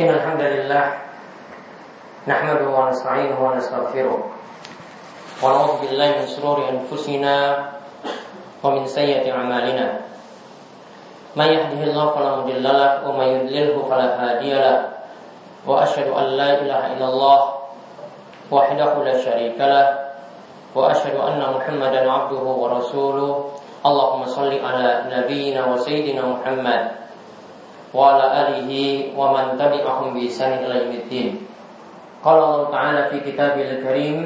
إن الحمد لله نحمده ونستعينه ونستغفره ونعوذ بالله من شرور أنفسنا ومن سيئة أعمالنا. من يهده الله فلا مضل له ومن يضلله فلا هادي له. وأشهد أن لا إله إلا الله وحده لا شريك له. وأشهد أن محمدا عبده ورسوله. اللهم صل على نبينا وسيدنا محمد. وعلى آله ومن تبعهم بإحسان إلى يوم الدين قال الله تعالى في كتابه الكريم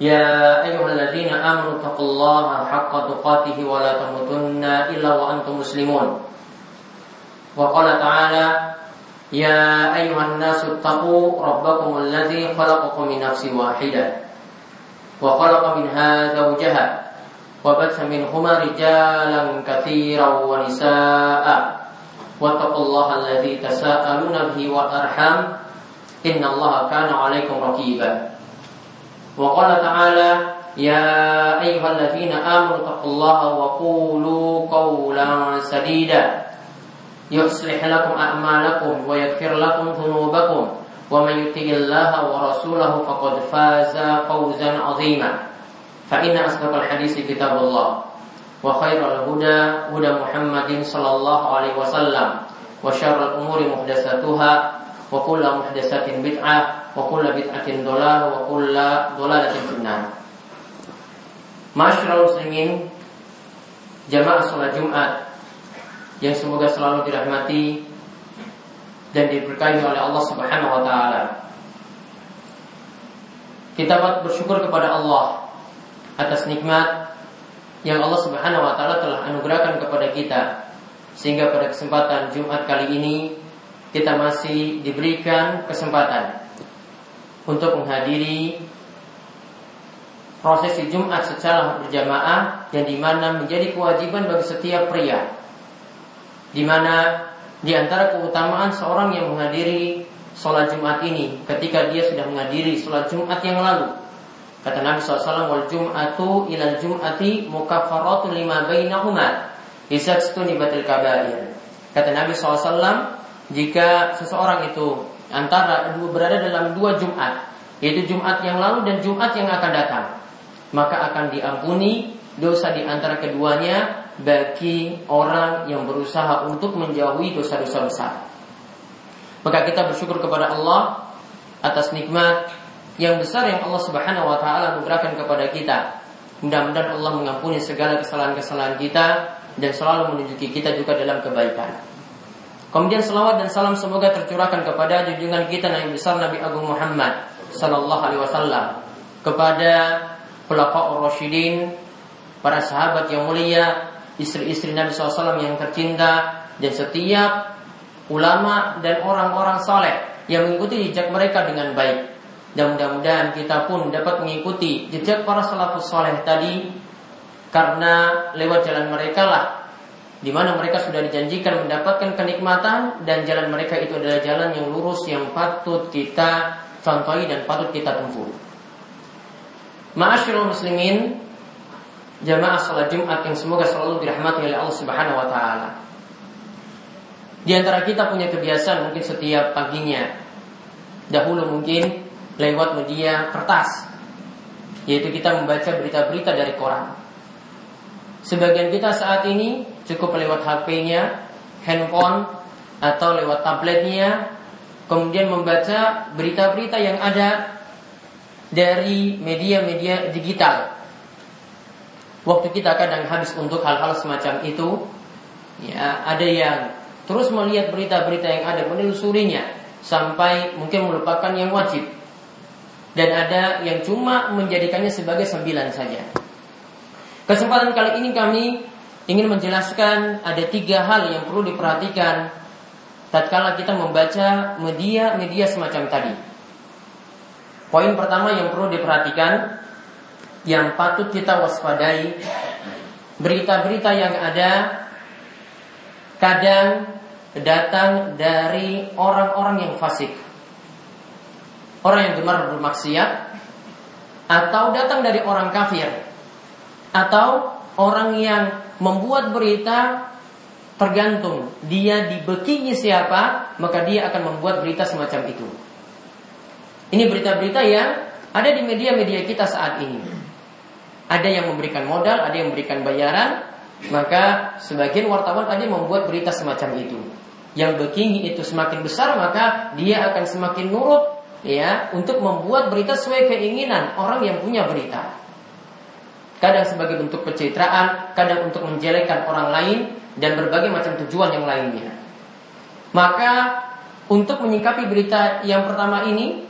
يا أيها الذين آمنوا اتقوا الله حق تقاته ولا تموتن إلا وأنتم مسلمون وقال تعالى يا أيها الناس اتقوا ربكم الذي خلقكم من نفس واحدة وخلق منها زوجها وبث منهما رجالا كثيرا ونساء واتقوا الله الذي تساءلون به والأرحام إن الله كان عليكم رقيبا. وقال تعالى يا أيها الذين آمنوا اتقوا الله وقولوا قولا سديدا. يصلح لكم أعمالكم ويغفر لكم ذنوبكم. ومن يطع الله ورسوله فقد فاز فوزا عظيما. فإن أصدق الحديث كتاب الله. وخير الهدى هدى محمد صلى الله عليه وسلم وشر الأمور محدثاتها وكل محدثة بدعة وكل بدعة ضلالة وكل ضلالة في النار Masyarakat muslimin Jamaah sholat Jumat Yang semoga selalu dirahmati Dan diberkahi oleh Allah subhanahu wa ta'ala Kita bersyukur kepada Allah Atas nikmat yang Allah subhanahu wa ta'ala telah anugerahkan kepada kita Sehingga pada kesempatan Jumat kali ini Kita masih diberikan kesempatan Untuk menghadiri prosesi Jumat secara berjamaah yang di mana menjadi kewajiban bagi setiap pria. Di mana di antara keutamaan seorang yang menghadiri sholat Jumat ini ketika dia sudah menghadiri sholat Jumat yang lalu. Kata Nabi SAW, wal Jum'atu ilal Jum'ati mukaffaratun lima bainahuma isatstuni batil kabair. Kata Nabi SAW, jika seseorang itu antara berada dalam dua Jumat, yaitu Jumat yang lalu dan Jumat yang akan datang, maka akan diampuni dosa di antara keduanya bagi orang yang berusaha untuk menjauhi dosa-dosa besar. Maka kita bersyukur kepada Allah atas nikmat yang besar yang Allah Subhanahu wa taala anugerahkan kepada kita. Mudah-mudahan Allah mengampuni segala kesalahan-kesalahan kita dan selalu menunjuki kita juga dalam kebaikan. Kemudian selawat dan salam semoga tercurahkan kepada junjungan kita Nabi besar Nabi Agung Muhammad sallallahu alaihi wasallam kepada Khulafaur Rasyidin, para sahabat yang mulia, istri-istri Nabi SAW yang tercinta, dan setiap ulama dan orang-orang soleh yang mengikuti jejak mereka dengan baik. Dan mudah-mudahan kita pun dapat mengikuti jejak para salafus soleh tadi, karena lewat jalan mereka lah di mana mereka sudah dijanjikan mendapatkan kenikmatan dan jalan mereka itu adalah jalan yang lurus yang patut kita contohi dan patut kita tempuh. Ma'asyiral muslimin Jamaah salat Jumat yang semoga selalu dirahmati oleh Allah Subhanahu wa taala. Di antara kita punya kebiasaan mungkin setiap paginya dahulu mungkin lewat media kertas yaitu kita membaca berita-berita dari koran. Sebagian kita saat ini cukup lewat HP-nya, handphone atau lewat tabletnya kemudian membaca berita-berita yang ada dari media-media digital. Waktu kita kadang habis untuk hal-hal semacam itu, ya ada yang terus melihat berita-berita yang ada menelusurinya sampai mungkin melupakan yang wajib. Dan ada yang cuma menjadikannya sebagai sembilan saja. Kesempatan kali ini kami ingin menjelaskan ada tiga hal yang perlu diperhatikan tatkala kita membaca media-media semacam tadi. Poin pertama yang perlu diperhatikan yang patut kita waspadai berita-berita yang ada kadang datang dari orang-orang yang fasik. Orang yang gemar bermaksiat atau datang dari orang kafir atau orang yang membuat berita tergantung dia dibekingi siapa, maka dia akan membuat berita semacam itu. Ini berita-berita yang ada di media-media kita saat ini. Ada yang memberikan modal, ada yang memberikan bayaran, maka sebagian wartawan tadi membuat berita semacam itu. Yang bekingi itu semakin besar, maka dia akan semakin nurut ya untuk membuat berita sesuai keinginan orang yang punya berita. Kadang sebagai bentuk pencitraan, kadang untuk menjelekkan orang lain, dan berbagai macam tujuan yang lainnya. Maka untuk menyikapi berita yang pertama ini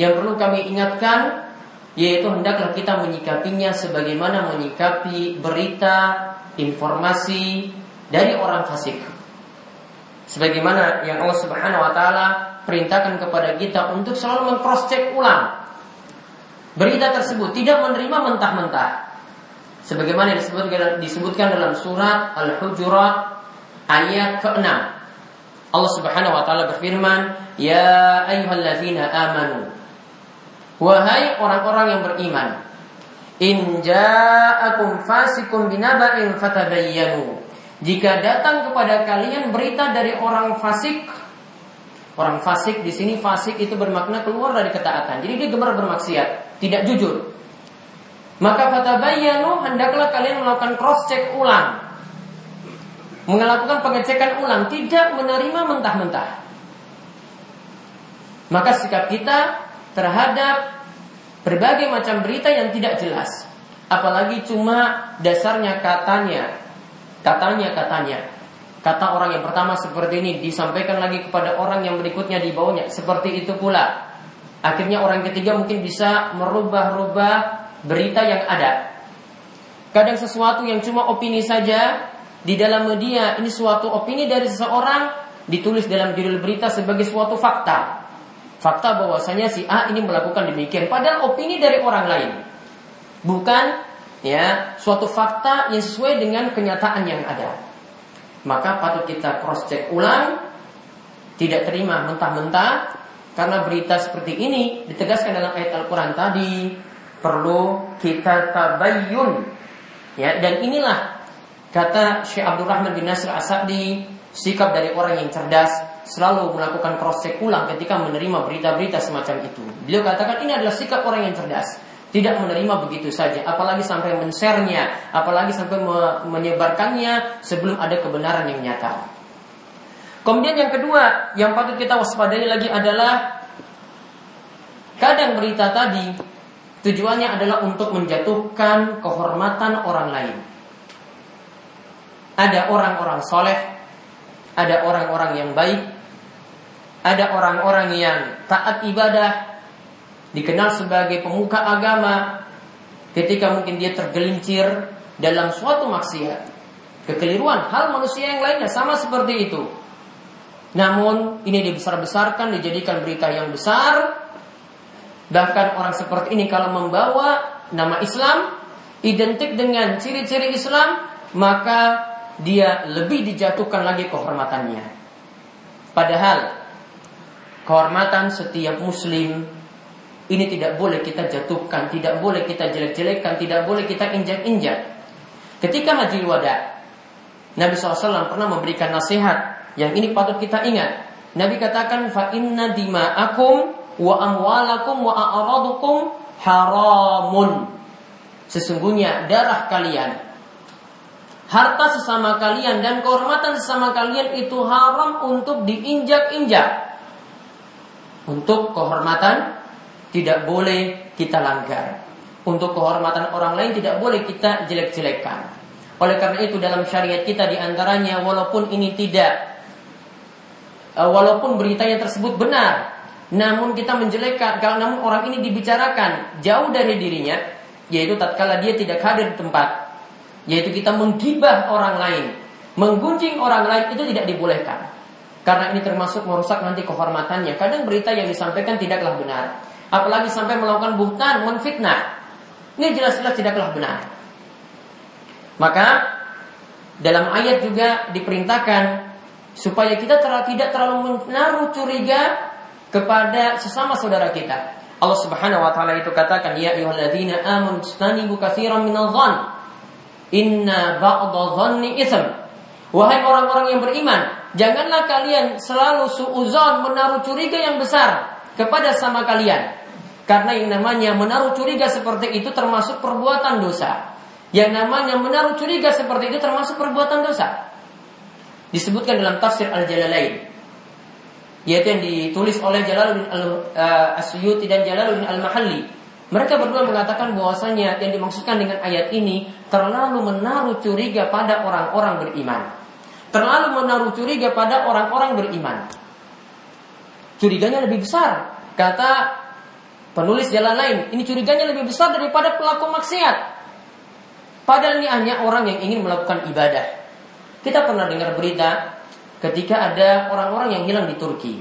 yang perlu kami ingatkan yaitu hendaklah kita menyikapinya sebagaimana menyikapi berita informasi dari orang fasik. Sebagaimana yang Allah Subhanahu wa taala perintahkan kepada kita untuk selalu mengcross check ulang berita tersebut, tidak menerima mentah-mentah. Sebagaimana disebutkan, disebutkan dalam surat Al-Hujurat ayat ke-6. Allah Subhanahu wa taala berfirman, "Ya ayyuhalladzina amanu" Wahai orang-orang yang beriman, in ja'akum fasikum binaba'in fatabayyanu. Jika datang kepada kalian berita dari orang fasik, orang fasik di sini fasik itu bermakna keluar dari ketaatan. Jadi dia gemar bermaksiat, tidak jujur. Maka fatabayyanu hendaklah kalian melakukan cross check ulang. Melakukan pengecekan ulang, tidak menerima mentah-mentah. Maka sikap kita terhadap berbagai macam berita yang tidak jelas, apalagi cuma dasarnya katanya, katanya katanya. Kata orang yang pertama seperti ini disampaikan lagi kepada orang yang berikutnya di bawahnya seperti itu pula. Akhirnya orang ketiga mungkin bisa merubah-rubah berita yang ada. Kadang sesuatu yang cuma opini saja di dalam media ini suatu opini dari seseorang ditulis dalam judul berita sebagai suatu fakta. Fakta bahwasanya si A ini melakukan demikian padahal opini dari orang lain. Bukan ya suatu fakta yang sesuai dengan kenyataan yang ada. Maka patut kita cross check ulang, tidak terima mentah-mentah karena berita seperti ini ditegaskan dalam ayat Al-Qur'an tadi perlu kita tabayyun. Ya, dan inilah kata Syekh Abdul Rahman bin Nasir Asadi sikap dari orang yang cerdas selalu melakukan cross check ulang ketika menerima berita-berita semacam itu. Beliau katakan ini adalah sikap orang yang cerdas. Tidak menerima begitu saja, apalagi sampai men-share-nya, apalagi sampai menyebarkannya sebelum ada kebenaran yang nyata. Kemudian yang kedua yang patut kita waspadai lagi adalah kadang berita tadi Tujuannya adalah untuk menjatuhkan kehormatan orang lain. Ada orang-orang soleh, ada orang-orang yang baik, ada orang-orang yang taat ibadah, dikenal sebagai pemuka agama, ketika mungkin dia tergelincir dalam suatu maksiat, kekeliruan, hal manusia yang lainnya sama seperti itu. Namun ini dibesar-besarkan, dijadikan berita yang besar, Bahkan orang seperti ini kalau membawa nama Islam identik dengan ciri-ciri Islam, maka dia lebih dijatuhkan lagi kehormatannya. Padahal kehormatan setiap muslim ini tidak boleh kita jatuhkan, tidak boleh kita jelek-jelekkan, tidak boleh kita injak-injak. Ketika haji wada, Nabi SAW pernah memberikan nasihat yang ini patut kita ingat. Nabi katakan fa inna dima'akum wa amwalakum wa a'radukum haramun. Sesungguhnya darah kalian, harta sesama kalian dan kehormatan sesama kalian itu haram untuk diinjak-injak. Untuk kehormatan tidak boleh kita langgar. Untuk kehormatan orang lain tidak boleh kita jelek-jelekkan. Oleh karena itu dalam syariat kita di antaranya walaupun ini tidak eh, walaupun beritanya tersebut benar namun kita menjelekkan kalau namun orang ini dibicarakan jauh dari dirinya yaitu tatkala dia tidak hadir di tempat yaitu kita menggibah orang lain menggunjing orang lain itu tidak dibolehkan karena ini termasuk merusak nanti kehormatannya kadang berita yang disampaikan tidaklah benar apalagi sampai melakukan buhtan menfitnah ini jelas-jelas tidaklah benar. Maka dalam ayat juga diperintahkan supaya kita tidak terlalu menaruh curiga kepada sesama saudara kita. Allah Subhanahu wa taala itu katakan ya ayyuhalladzina amanu istanibu katsiran minadh dhann. Inna ba'dadh dhanni itsm. Wahai orang-orang yang beriman, janganlah kalian selalu suuzon menaruh curiga yang besar kepada sama kalian. Karena yang namanya menaruh curiga seperti itu termasuk perbuatan dosa. Yang namanya menaruh curiga seperti itu termasuk perbuatan dosa. Disebutkan dalam tafsir Al-Jalalain. Yaitu yang ditulis oleh Jalaluddin Al-Asyuti dan Jalaluddin Al-Mahalli. Mereka berdua mengatakan bahwasanya yang dimaksudkan dengan ayat ini terlalu menaruh curiga pada orang-orang beriman. Terlalu menaruh curiga pada orang-orang beriman. Curiganya lebih besar. Kata penulis jalan lain, ini curiganya lebih besar daripada pelaku maksiat. Padahal ini hanya orang yang ingin melakukan ibadah. Kita pernah dengar berita ketika ada orang-orang yang hilang di Turki.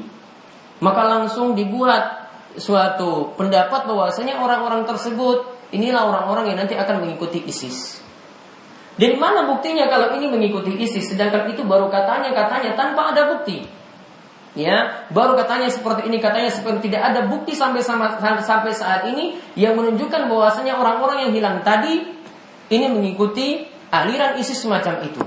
Maka langsung dibuat suatu pendapat bahwasanya orang-orang tersebut inilah orang-orang yang nanti akan mengikuti ISIS. Dari mana buktinya kalau ini mengikuti ISIS sedangkan itu baru katanya katanya tanpa ada bukti. Ya, baru katanya seperti ini, katanya seperti tidak ada bukti sampai sama, sampai saat ini yang menunjukkan bahwasanya orang-orang yang hilang tadi ini mengikuti aliran ISIS semacam itu.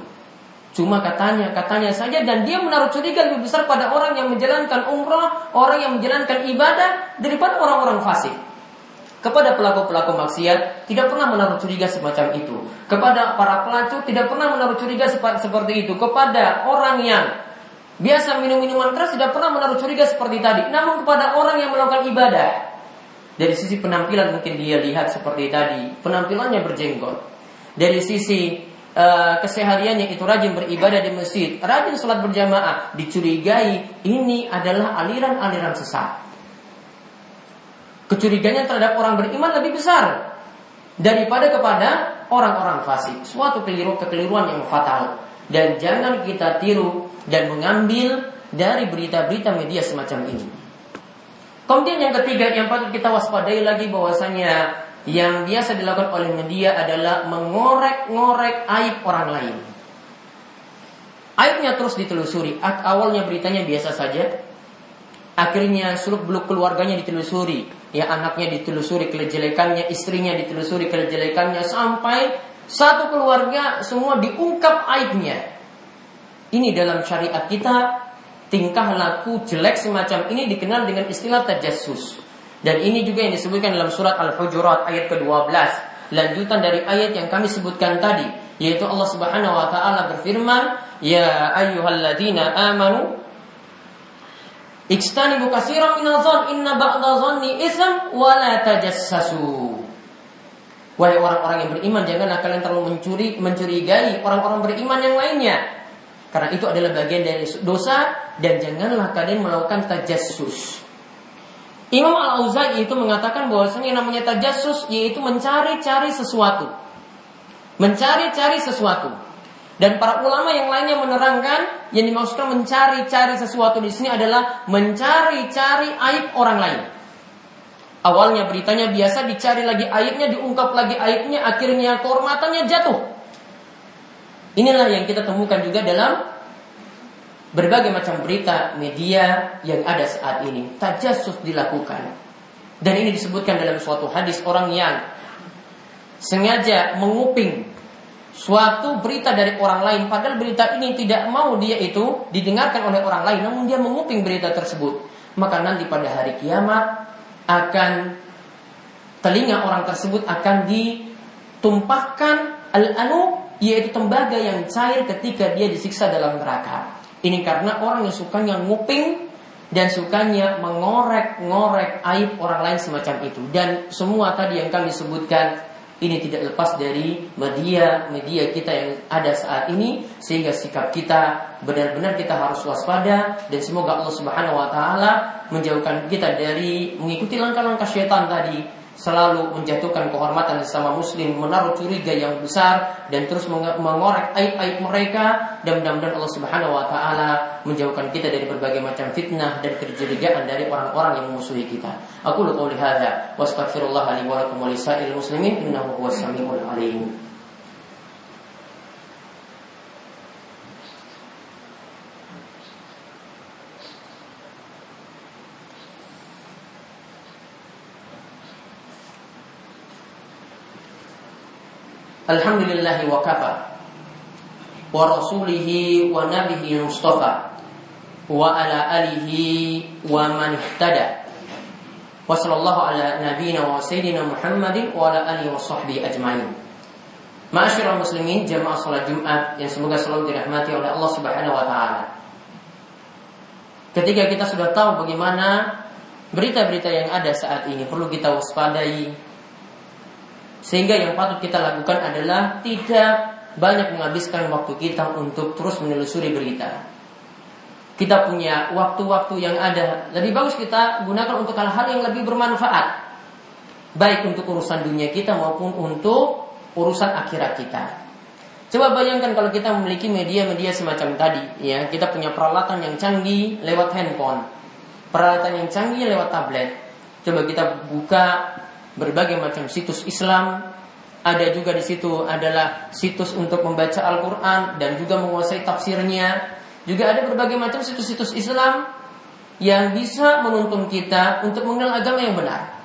Cuma katanya, katanya saja dan dia menaruh curiga lebih besar pada orang yang menjalankan umrah, orang yang menjalankan ibadah daripada orang-orang fasik. Kepada pelaku-pelaku maksiat tidak pernah menaruh curiga semacam itu. Kepada para pelacur tidak pernah menaruh curiga seperti itu. Kepada orang yang biasa minum minuman keras tidak pernah menaruh curiga seperti tadi. Namun kepada orang yang melakukan ibadah dari sisi penampilan mungkin dia lihat seperti tadi, penampilannya berjenggot. Dari sisi uh, kesehariannya itu rajin beribadah di masjid, rajin sholat berjamaah, dicurigai ini adalah aliran-aliran sesat. Kecuriganya terhadap orang beriman lebih besar daripada kepada orang-orang fasik. Suatu keliru kekeliruan yang fatal. Dan jangan kita tiru dan mengambil dari berita-berita media semacam ini. Kemudian yang ketiga yang patut kita waspadai lagi bahwasanya yang biasa dilakukan oleh media adalah mengorek-ngorek aib orang lain. Aibnya terus ditelusuri. Awalnya beritanya biasa saja. Akhirnya seluk beluk keluarganya ditelusuri. Ya anaknya ditelusuri kejelekannya, istrinya ditelusuri kejelekannya sampai satu keluarga semua diungkap aibnya. Ini dalam syariat kita tingkah laku jelek semacam ini dikenal dengan istilah tajassus. Dan ini juga yang disebutkan dalam surat Al-Hujurat ayat ke-12. Lanjutan dari ayat yang kami sebutkan tadi. Yaitu Allah subhanahu wa ta'ala berfirman. Ya ayyuhalladzina amanu. Ikstanibu kasiran minal zon. Inna ba'da zonni isam wa la tajassasu. Wahai orang-orang yang beriman, janganlah kalian terlalu mencuri, mencurigai orang-orang beriman yang lainnya. Karena itu adalah bagian dari dosa dan janganlah kalian melakukan tajassus. Imam Al-Auza'i itu mengatakan bahwasanya namanya tajassus yaitu mencari-cari sesuatu. Mencari-cari sesuatu. Dan para ulama yang lainnya menerangkan yang dimaksudkan mencari-cari sesuatu di sini adalah mencari-cari aib orang lain. Awalnya beritanya biasa dicari lagi aibnya, diungkap lagi aibnya, akhirnya kehormatannya jatuh. Inilah yang kita temukan juga dalam berbagai macam berita media yang ada saat ini. Tajassus dilakukan. Dan ini disebutkan dalam suatu hadis orang yang sengaja menguping suatu berita dari orang lain. Padahal berita ini tidak mau dia itu didengarkan oleh orang lain namun dia menguping berita tersebut. Maka nanti pada hari kiamat akan telinga orang tersebut akan ditumpahkan al-anu yaitu tembaga yang cair ketika dia disiksa dalam neraka ini karena orang yang sukanya nguping dan sukanya mengorek-ngorek aib orang lain semacam itu. Dan semua tadi yang kami sebutkan ini tidak lepas dari media-media kita yang ada saat ini sehingga sikap kita benar-benar kita harus waspada dan semoga Allah Subhanahu wa taala menjauhkan kita dari mengikuti langkah-langkah syaitan tadi selalu menjatuhkan kehormatan sesama muslim, menaruh curiga yang besar dan terus mengorek aib-aib mereka dan mudah-mudahan Allah Subhanahu wa taala menjauhkan kita dari berbagai macam fitnah dan kecurigaan dari orang-orang yang memusuhi kita. Aku lu qouli hadza wa astaghfirullah li wa lakum wa muslimin innahu huwas samiul alim. Alhamdulillahi wa kafa wa rasulihi wa nabihi mustafa wa ala alihi wa man ihtada wa sallallahu ala nabiyyina wa sayyidina Muhammadin wa ala alihi wa sahbihi ajma'in Ma'asyiral muslimin jamaah salat Jumat yang semoga selalu dirahmati oleh Allah Subhanahu wa taala. Ketika kita sudah tahu bagaimana berita-berita yang ada saat ini perlu kita waspadai. Sehingga yang patut kita lakukan adalah tidak banyak menghabiskan waktu kita untuk terus menelusuri berita. Kita punya waktu-waktu yang ada, lebih bagus kita gunakan untuk hal-hal yang lebih bermanfaat. Baik untuk urusan dunia kita maupun untuk urusan akhirat kita. Coba bayangkan kalau kita memiliki media-media semacam tadi, ya kita punya peralatan yang canggih lewat handphone, peralatan yang canggih lewat tablet. Coba kita buka berbagai macam situs Islam, ada juga di situ adalah situs untuk membaca Al-Quran dan juga menguasai tafsirnya. Juga ada berbagai macam situs-situs Islam yang bisa menuntun kita untuk mengenal agama yang benar.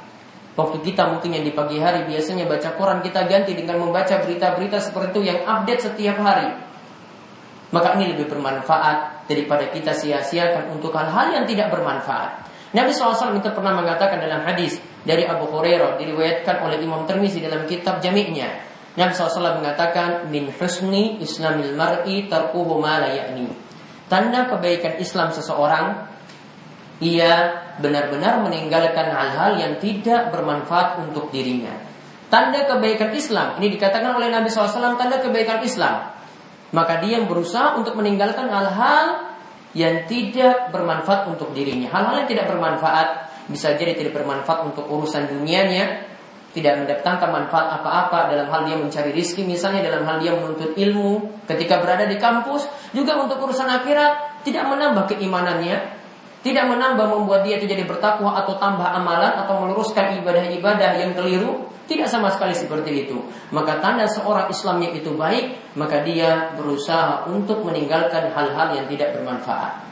Waktu kita mungkin yang di pagi hari biasanya baca Quran kita ganti dengan membaca berita-berita seperti itu yang update setiap hari. Maka ini lebih bermanfaat daripada kita sia-siakan untuk hal-hal yang tidak bermanfaat. Nabi SAW itu pernah mengatakan dalam hadis dari Abu Hurairah diriwayatkan oleh Imam Tirmizi dalam kitab Jami'nya. Nabi SAW mengatakan min husni islamil mar'i tarkuhu ma la ya'ni. Tanda kebaikan Islam seseorang ia benar-benar meninggalkan hal-hal yang tidak bermanfaat untuk dirinya. Tanda kebaikan Islam ini dikatakan oleh Nabi SAW tanda kebaikan Islam. Maka dia berusaha untuk meninggalkan hal-hal yang tidak bermanfaat untuk dirinya. Hal-hal yang tidak bermanfaat bisa jadi tidak bermanfaat untuk urusan dunianya, tidak mendatangkan manfaat apa-apa dalam hal dia mencari rizki, misalnya dalam hal dia menuntut ilmu ketika berada di kampus, juga untuk urusan akhirat tidak menambah keimanannya, tidak menambah membuat dia itu jadi bertakwa atau tambah amalan atau meluruskan ibadah-ibadah yang keliru, tidak sama sekali seperti itu. Maka tanda seorang Islam yang itu baik, maka dia berusaha untuk meninggalkan hal-hal yang tidak bermanfaat.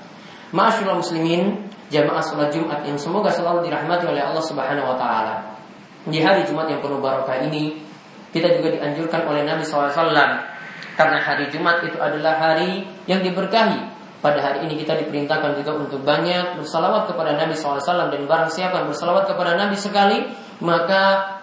Ma'asyiral muslimin, jamaah salat Jumat yang semoga selalu dirahmati oleh Allah Subhanahu wa taala. Di hari Jumat yang penuh barokah ini, kita juga dianjurkan oleh Nabi SAW karena hari Jumat itu adalah hari yang diberkahi pada hari ini kita diperintahkan juga untuk banyak bersalawat kepada Nabi SAW dan barang siapa bersalawat kepada Nabi sekali maka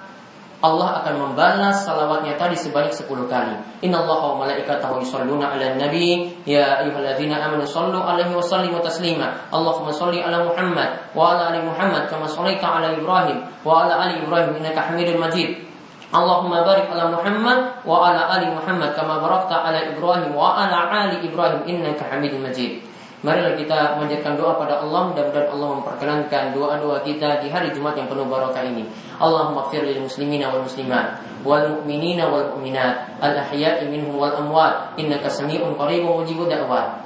Allah akan membalas salawatnya tadi sebanyak 10 kali. Inna Allah wa malaikatahu yusalluna ala nabi Ya ayuhalladzina amanu sallu alaihi wa sallimu taslima Allahumma salli ala Muhammad Wa ala ali Muhammad Kama sallaita ala Ibrahim Wa ala ali Ibrahim Innaka hamidul majid Allahumma barik ala Muhammad wa ala ali Muhammad kama barakta ala Ibrahim wa ala ali Ibrahim innaka Hamidum Majid. Marilah kita memanjatkan doa pada Allah mudah-mudahan Allah memperkenankan doa-doa kita di hari Jumat yang penuh barokah ini. Allahumma fir lil muslimina wal muslimat wal mu'minina wal mu'minat al ahya'i minhum wal amwat innaka sami'un qaribun mujibud da'wat.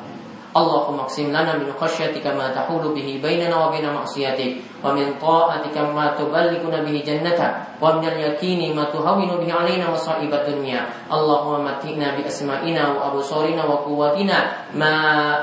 اللهم اقسم لنا من خشيتك ما تحول به بيننا وبين معصيتك ومن طاعتك ما تبلغنا به جنتك ومن اليقين ما تهون به علينا مصائب الدنيا اللهم متئنا بأسمائنا وأبصارنا وقواتنا ما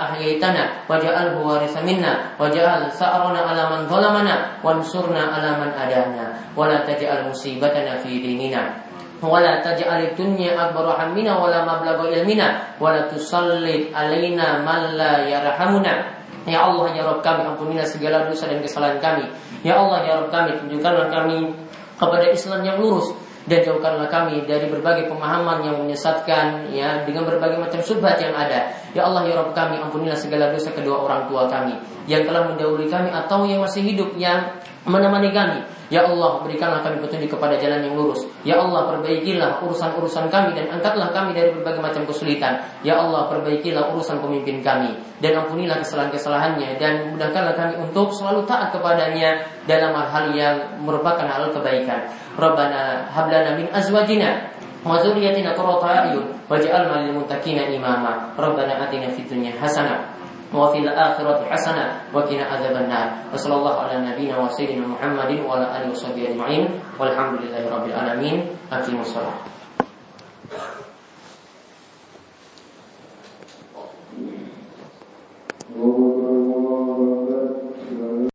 أحييتنا واجعله وارث منا واجعل ثأرنا على من ظلمنا وانصرنا على من أدانا ولا تجعل مصيبتنا في ديننا wala taj'al dunya akbar hammina wala mablagha ilmina wala tusallit alaina man la yarhamuna Ya Allah ya Rabb kami ampunilah segala dosa dan kesalahan kami Ya Allah ya Rabb kami tunjukkanlah kami kepada Islam yang lurus dan jauhkanlah kami dari berbagai pemahaman yang menyesatkan ya dengan berbagai macam subhat yang ada. Ya Allah ya Rabb kami ampunilah segala dosa kedua orang tua kami yang telah mendahului kami atau yang masih hidup yang menemani kami. Ya Allah, berikanlah kami petunjuk kepada jalan yang lurus. Ya Allah, perbaikilah urusan-urusan kami dan angkatlah kami dari berbagai macam kesulitan. Ya Allah, perbaikilah urusan pemimpin kami dan ampunilah kesalahan-kesalahannya dan mudahkanlah kami untuk selalu taat kepadanya dalam hal-hal yang merupakan hal kebaikan. Rabbana hablana min azwajina wa dzurriyyatina qurrata a'yun waj'alna lil muttaqina imama. Rabbana atina fid dunya hasanah وفي الآخرة حسنة وقنا عذاب النار وصلى الله على نبينا وسيدنا محمد وعلى آله وصحبه أجمعين والحمد لله رب العالمين أقيموا الصلاة Oh.